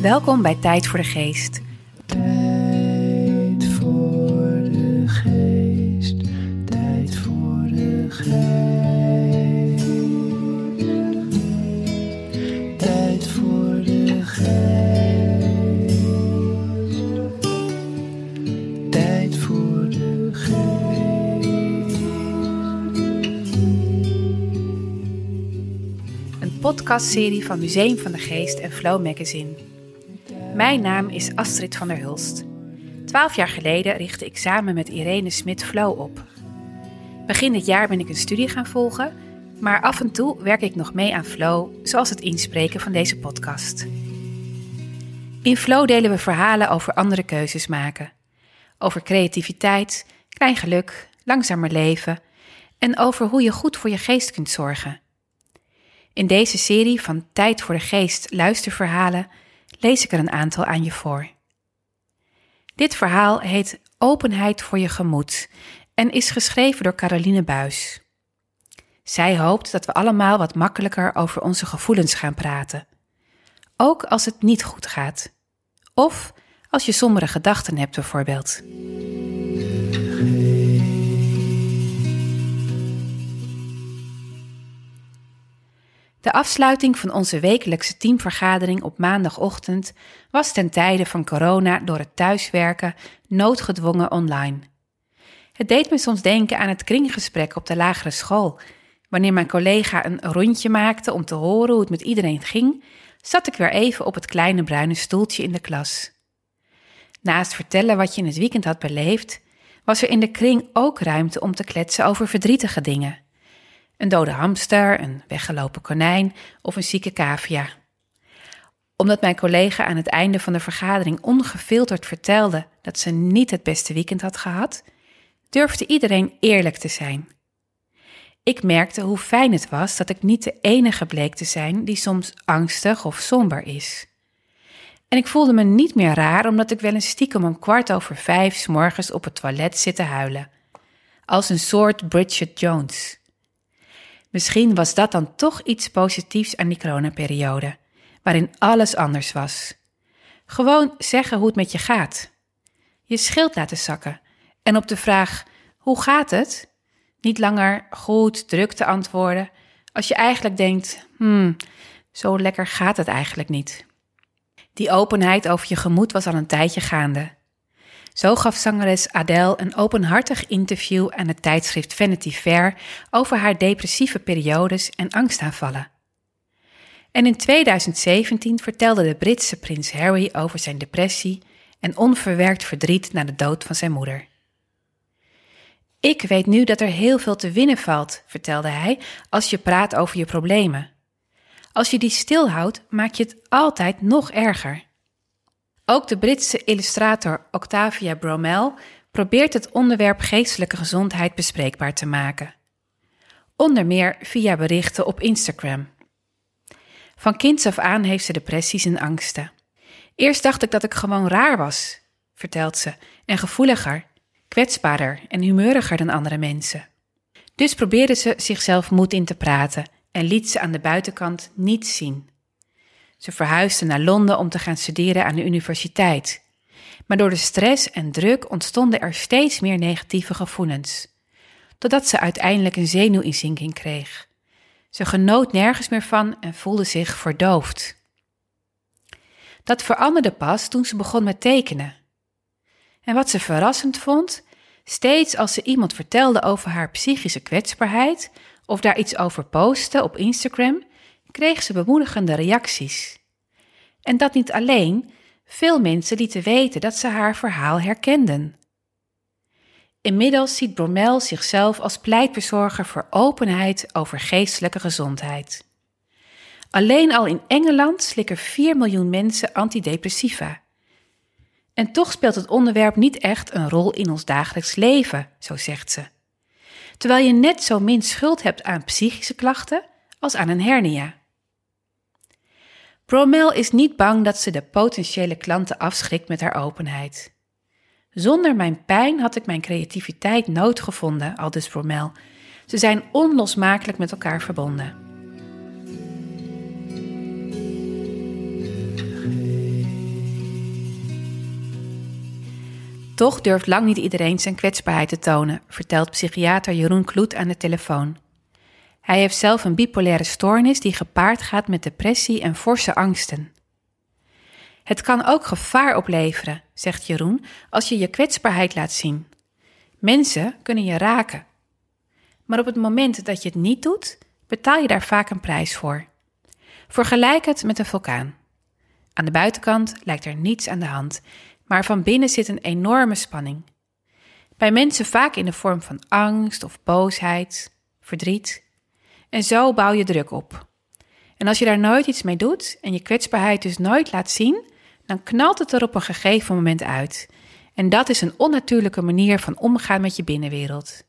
Welkom bij Tijd voor de Geest. Podcastserie van Museum van de Geest en Flow Magazine. Mijn naam is Astrid van der Hulst. Twaalf jaar geleden richtte ik samen met Irene Smit Flow op. Begin dit jaar ben ik een studie gaan volgen, maar af en toe werk ik nog mee aan Flow, zoals het inspreken van deze podcast. In Flow delen we verhalen over andere keuzes maken. Over creativiteit, klein geluk, langzamer leven en over hoe je goed voor je geest kunt zorgen. In deze serie van Tijd voor de Geest luisterverhalen lees ik er een aantal aan je voor. Dit verhaal heet Openheid voor je gemoed en is geschreven door Caroline Buis. Zij hoopt dat we allemaal wat makkelijker over onze gevoelens gaan praten. Ook als het niet goed gaat. Of als je sombere gedachten hebt bijvoorbeeld. De afsluiting van onze wekelijkse teamvergadering op maandagochtend was ten tijde van corona door het thuiswerken noodgedwongen online. Het deed me soms denken aan het kringgesprek op de lagere school. Wanneer mijn collega een rondje maakte om te horen hoe het met iedereen ging, zat ik weer even op het kleine bruine stoeltje in de klas. Naast vertellen wat je in het weekend had beleefd, was er in de kring ook ruimte om te kletsen over verdrietige dingen. Een dode hamster, een weggelopen konijn of een zieke cavia. Omdat mijn collega aan het einde van de vergadering ongefilterd vertelde dat ze niet het beste weekend had gehad, durfde iedereen eerlijk te zijn. Ik merkte hoe fijn het was dat ik niet de enige bleek te zijn die soms angstig of somber is. En ik voelde me niet meer raar omdat ik wel een stiekem om kwart over vijf s morgens op het toilet zit te huilen. Als een soort Bridget Jones. Misschien was dat dan toch iets positiefs aan die coronaperiode, waarin alles anders was. Gewoon zeggen hoe het met je gaat. Je schild laten zakken en op de vraag hoe gaat het? Niet langer goed, druk te antwoorden, als je eigenlijk denkt, hmm, zo lekker gaat het eigenlijk niet. Die openheid over je gemoed was al een tijdje gaande. Zo gaf zangeres Adele een openhartig interview aan het tijdschrift Vanity Fair over haar depressieve periodes en angstaanvallen. En in 2017 vertelde de Britse prins Harry over zijn depressie en onverwerkt verdriet na de dood van zijn moeder. Ik weet nu dat er heel veel te winnen valt, vertelde hij, als je praat over je problemen. Als je die stilhoudt, maak je het altijd nog erger. Ook de Britse illustrator Octavia Bromell probeert het onderwerp geestelijke gezondheid bespreekbaar te maken. Onder meer via berichten op Instagram. Van kinds af aan heeft ze depressies en angsten. Eerst dacht ik dat ik gewoon raar was, vertelt ze, en gevoeliger, kwetsbaarder en humeuriger dan andere mensen. Dus probeerde ze zichzelf moed in te praten en liet ze aan de buitenkant niets zien. Ze verhuisde naar Londen om te gaan studeren aan de universiteit. Maar door de stress en druk ontstonden er steeds meer negatieve gevoelens. Totdat ze uiteindelijk een zenuwinzinking kreeg. Ze genoot nergens meer van en voelde zich verdoofd. Dat veranderde pas toen ze begon met tekenen. En wat ze verrassend vond, steeds als ze iemand vertelde over haar psychische kwetsbaarheid of daar iets over postte op Instagram, kreeg ze bemoedigende reacties. En dat niet alleen, veel mensen lieten weten dat ze haar verhaal herkenden. Inmiddels ziet Bromel zichzelf als pleitbezorger voor openheid over geestelijke gezondheid. Alleen al in Engeland slikken 4 miljoen mensen antidepressiva. En toch speelt het onderwerp niet echt een rol in ons dagelijks leven, zo zegt ze. Terwijl je net zo min schuld hebt aan psychische klachten als aan een hernia. Bromel is niet bang dat ze de potentiële klanten afschrikt met haar openheid. Zonder mijn pijn had ik mijn creativiteit nood gevonden, aldus Bromel. Ze zijn onlosmakelijk met elkaar verbonden. Toch durft lang niet iedereen zijn kwetsbaarheid te tonen, vertelt psychiater Jeroen Kloet aan de telefoon. Hij heeft zelf een bipolaire stoornis die gepaard gaat met depressie en forse angsten. Het kan ook gevaar opleveren, zegt Jeroen, als je je kwetsbaarheid laat zien. Mensen kunnen je raken. Maar op het moment dat je het niet doet, betaal je daar vaak een prijs voor. Vergelijk het met een vulkaan. Aan de buitenkant lijkt er niets aan de hand, maar van binnen zit een enorme spanning. Bij mensen vaak in de vorm van angst of boosheid, verdriet. En zo bouw je druk op. En als je daar nooit iets mee doet en je kwetsbaarheid dus nooit laat zien, dan knalt het er op een gegeven moment uit. En dat is een onnatuurlijke manier van omgaan met je binnenwereld.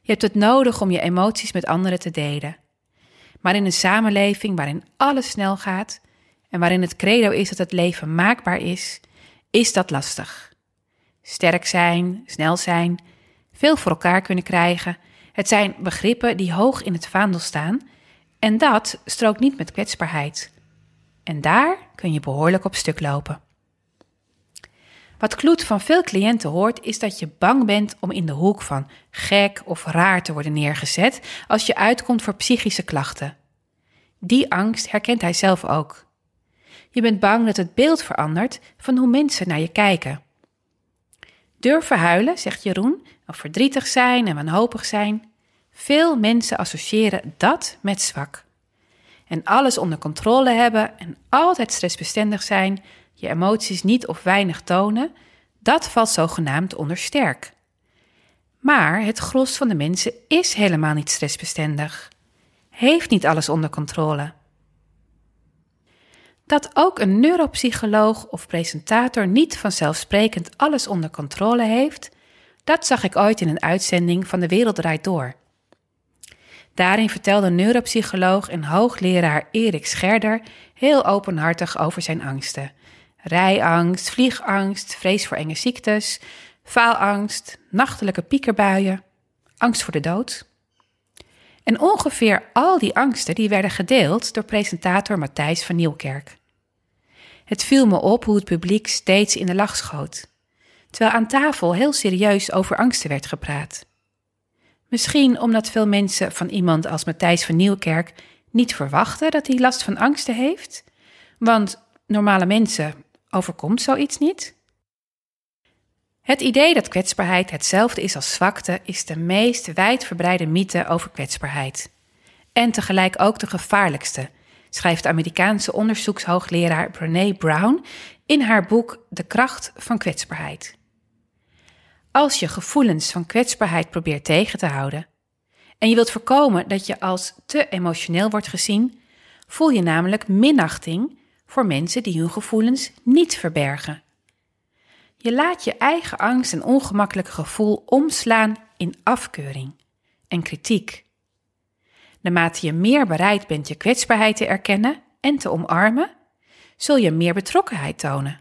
Je hebt het nodig om je emoties met anderen te delen. Maar in een samenleving waarin alles snel gaat en waarin het credo is dat het leven maakbaar is, is dat lastig. Sterk zijn, snel zijn, veel voor elkaar kunnen krijgen, het zijn begrippen die hoog in het vaandel staan en dat strookt niet met kwetsbaarheid. En daar kun je behoorlijk op stuk lopen. Wat Kloet van veel cliënten hoort, is dat je bang bent om in de hoek van gek of raar te worden neergezet als je uitkomt voor psychische klachten. Die angst herkent hij zelf ook. Je bent bang dat het beeld verandert van hoe mensen naar je kijken. Durven huilen, zegt Jeroen, of verdrietig zijn en wanhopig zijn. Veel mensen associëren dat met zwak. En alles onder controle hebben en altijd stressbestendig zijn, je emoties niet of weinig tonen, dat valt zogenaamd onder sterk. Maar het gros van de mensen is helemaal niet stressbestendig. Heeft niet alles onder controle. Dat ook een neuropsycholoog of presentator niet vanzelfsprekend alles onder controle heeft, dat zag ik ooit in een uitzending van De Wereld Draait Door. Daarin vertelde neuropsycholoog en hoogleraar Erik Scherder heel openhartig over zijn angsten. Rijangst, vliegangst, vrees voor enge ziektes, faalangst, nachtelijke piekerbuien, angst voor de dood. En ongeveer al die angsten die werden gedeeld door presentator Matthijs van Nieuwkerk. Het viel me op hoe het publiek steeds in de lach schoot, terwijl aan tafel heel serieus over angsten werd gepraat. Misschien omdat veel mensen van iemand als Matthijs van Nieuwkerk niet verwachten dat hij last van angsten heeft, want normale mensen overkomt zoiets niet. Het idee dat kwetsbaarheid hetzelfde is als zwakte is de meest wijdverbreide mythe over kwetsbaarheid. En tegelijk ook de gevaarlijkste, schrijft Amerikaanse onderzoekshoogleraar Brené Brown in haar boek De kracht van kwetsbaarheid. Als je gevoelens van kwetsbaarheid probeert tegen te houden en je wilt voorkomen dat je als te emotioneel wordt gezien, voel je namelijk minachting voor mensen die hun gevoelens niet verbergen. Je laat je eigen angst en ongemakkelijke gevoel omslaan in afkeuring en kritiek. Naarmate je meer bereid bent je kwetsbaarheid te erkennen en te omarmen, zul je meer betrokkenheid tonen.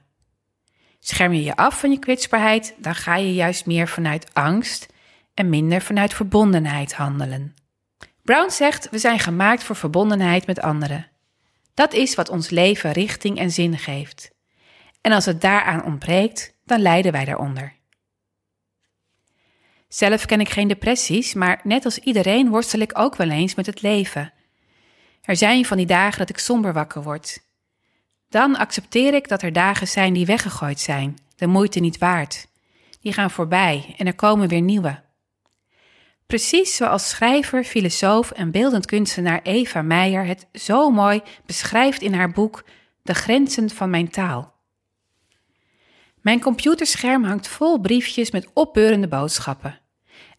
Scherm je je af van je kwetsbaarheid, dan ga je juist meer vanuit angst en minder vanuit verbondenheid handelen. Brown zegt: We zijn gemaakt voor verbondenheid met anderen. Dat is wat ons leven richting en zin geeft. En als het daaraan ontbreekt, dan lijden wij daaronder. Zelf ken ik geen depressies, maar net als iedereen worstel ik ook wel eens met het leven. Er zijn van die dagen dat ik somber wakker word. Dan accepteer ik dat er dagen zijn die weggegooid zijn, de moeite niet waard. Die gaan voorbij en er komen weer nieuwe. Precies zoals schrijver, filosoof en beeldend kunstenaar Eva Meijer het zo mooi beschrijft in haar boek De grenzen van mijn taal. Mijn computerscherm hangt vol briefjes met opbeurende boodschappen.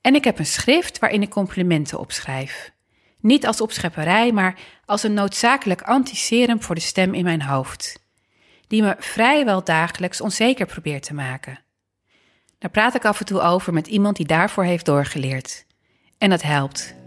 En ik heb een schrift waarin ik complimenten opschrijf. Niet als opschepperij, maar als een noodzakelijk antiserum voor de stem in mijn hoofd, die me vrijwel dagelijks onzeker probeert te maken. Daar praat ik af en toe over met iemand die daarvoor heeft doorgeleerd. En dat helpt.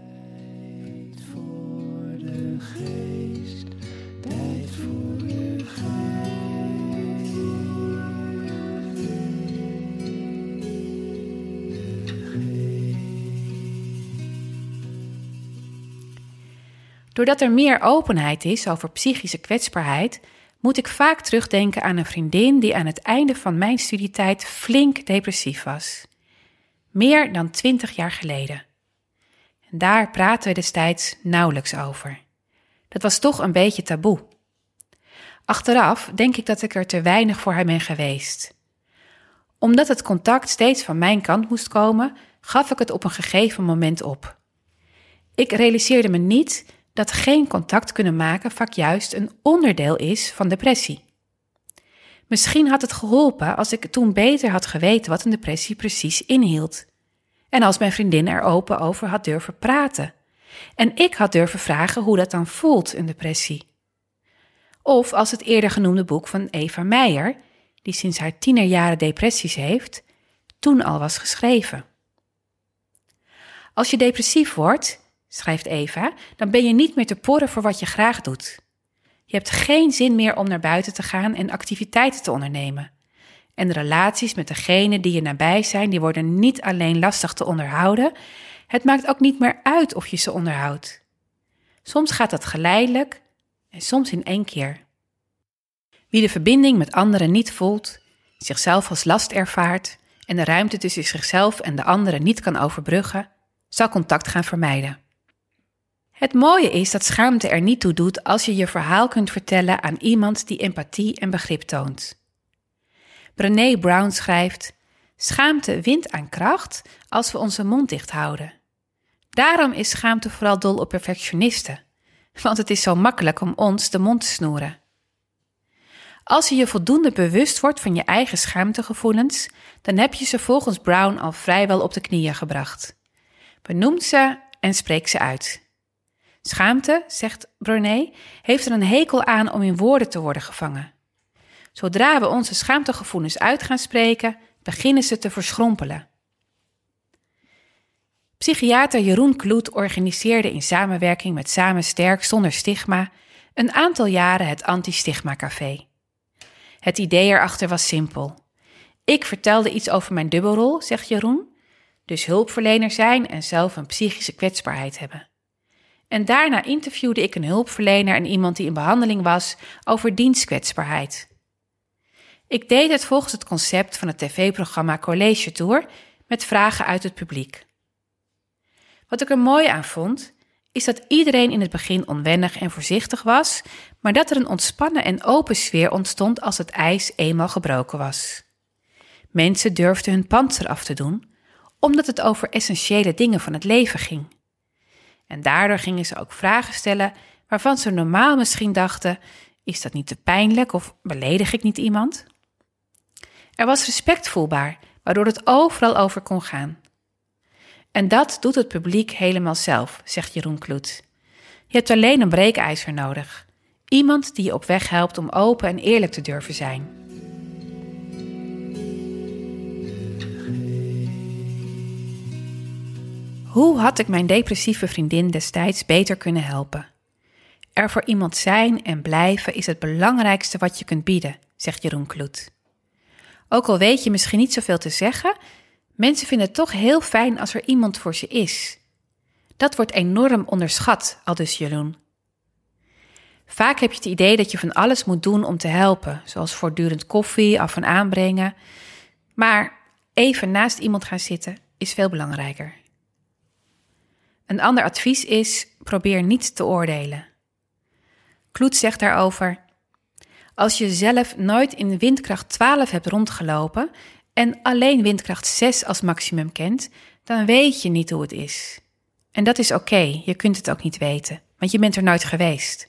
Doordat er meer openheid is over psychische kwetsbaarheid, moet ik vaak terugdenken aan een vriendin die aan het einde van mijn studietijd flink depressief was. Meer dan twintig jaar geleden. En daar praten we destijds nauwelijks over. Dat was toch een beetje taboe. Achteraf denk ik dat ik er te weinig voor haar ben geweest. Omdat het contact steeds van mijn kant moest komen, gaf ik het op een gegeven moment op. Ik realiseerde me niet dat geen contact kunnen maken vaak juist een onderdeel is van depressie. Misschien had het geholpen als ik toen beter had geweten wat een depressie precies inhield. En als mijn vriendin er open over had durven praten. En ik had durven vragen hoe dat dan voelt, een depressie. Of als het eerder genoemde boek van Eva Meijer, die sinds haar tienerjaren depressies heeft, toen al was geschreven. Als je depressief wordt, schrijft Eva, dan ben je niet meer te porren voor wat je graag doet. Je hebt geen zin meer om naar buiten te gaan en activiteiten te ondernemen. En de relaties met degenen die je nabij zijn, die worden niet alleen lastig te onderhouden, het maakt ook niet meer uit of je ze onderhoudt. Soms gaat dat geleidelijk en soms in één keer. Wie de verbinding met anderen niet voelt, zichzelf als last ervaart en de ruimte tussen zichzelf en de anderen niet kan overbruggen, zal contact gaan vermijden. Het mooie is dat schaamte er niet toe doet als je je verhaal kunt vertellen aan iemand die empathie en begrip toont. Brené Brown schrijft: Schaamte wint aan kracht als we onze mond dicht houden. Daarom is schaamte vooral dol op perfectionisten, want het is zo makkelijk om ons de mond te snoeren. Als je je voldoende bewust wordt van je eigen schaamtegevoelens, dan heb je ze volgens Brown al vrijwel op de knieën gebracht. Benoem ze en spreek ze uit. Schaamte, zegt Brené, heeft er een hekel aan om in woorden te worden gevangen. Zodra we onze schaamtegevoelens uit gaan spreken, beginnen ze te verschrompelen. Psychiater Jeroen Kloet organiseerde in samenwerking met Samen Sterk Zonder Stigma een aantal jaren het Anti-Stigma Café. Het idee erachter was simpel. Ik vertelde iets over mijn dubbelrol, zegt Jeroen, dus hulpverlener zijn en zelf een psychische kwetsbaarheid hebben. En daarna interviewde ik een hulpverlener en iemand die in behandeling was over dienstkwetsbaarheid. Ik deed het volgens het concept van het tv-programma College Tour met vragen uit het publiek. Wat ik er mooi aan vond, is dat iedereen in het begin onwennig en voorzichtig was, maar dat er een ontspannen en open sfeer ontstond als het ijs eenmaal gebroken was. Mensen durfden hun panzer af te doen, omdat het over essentiële dingen van het leven ging. En daardoor gingen ze ook vragen stellen waarvan ze normaal misschien dachten: is dat niet te pijnlijk of beledig ik niet iemand? Er was respect voelbaar, waardoor het overal over kon gaan. En dat doet het publiek helemaal zelf, zegt Jeroen Kloet. Je hebt alleen een breekijzer nodig. Iemand die je op weg helpt om open en eerlijk te durven zijn. Hoe had ik mijn depressieve vriendin destijds beter kunnen helpen? Er voor iemand zijn en blijven is het belangrijkste wat je kunt bieden, zegt Jeroen Kloet. Ook al weet je misschien niet zoveel te zeggen, mensen vinden het toch heel fijn als er iemand voor ze is. Dat wordt enorm onderschat, aldus Jeroen. Vaak heb je het idee dat je van alles moet doen om te helpen, zoals voortdurend koffie af en aanbrengen. Maar even naast iemand gaan zitten is veel belangrijker. Een ander advies is: probeer niet te oordelen. Kloet zegt daarover: Als je zelf nooit in windkracht 12 hebt rondgelopen en alleen windkracht 6 als maximum kent, dan weet je niet hoe het is. En dat is oké, je kunt het ook niet weten, want je bent er nooit geweest.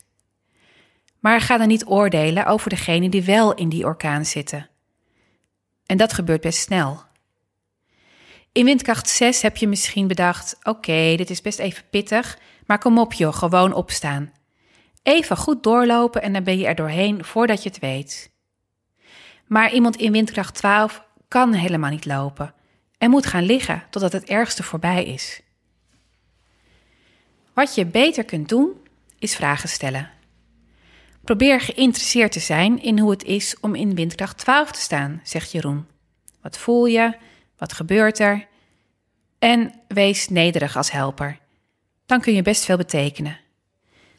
Maar ga dan niet oordelen over degene die wel in die orkaan zitten. En dat gebeurt best snel. In windkracht 6 heb je misschien bedacht: oké, dit is best even pittig, maar kom op joh, gewoon opstaan. Even goed doorlopen en dan ben je er doorheen voordat je het weet. Maar iemand in windkracht 12 kan helemaal niet lopen en moet gaan liggen totdat het ergste voorbij is. Wat je beter kunt doen, is vragen stellen. Probeer geïnteresseerd te zijn in hoe het is om in windkracht 12 te staan, zegt Jeroen. Wat voel je? Wat gebeurt er? En wees nederig als helper. Dan kun je best veel betekenen.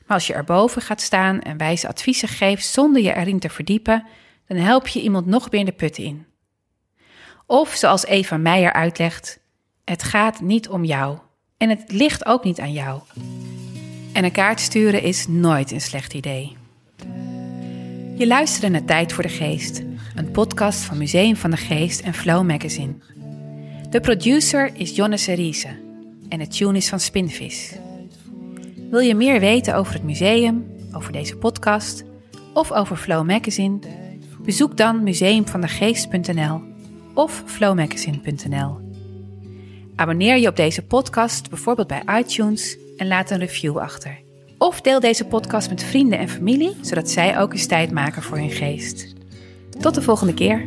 Maar als je erboven gaat staan en wijze adviezen geeft zonder je erin te verdiepen, dan help je iemand nog meer de put in. Of zoals Eva Meijer uitlegt, het gaat niet om jou en het ligt ook niet aan jou. En een kaart sturen is nooit een slecht idee. Je luisterde naar Tijd voor de Geest, een podcast van Museum van de Geest en Flow Magazine. De producer is Jonne Seriese en de tune is van Spinvis. Wil je meer weten over het museum, over deze podcast of over Flow Magazine? Bezoek dan museumvandegeest.nl of flowmagazine.nl. Abonneer je op deze podcast bijvoorbeeld bij iTunes en laat een review achter. Of deel deze podcast met vrienden en familie, zodat zij ook eens tijd maken voor hun geest. Tot de volgende keer.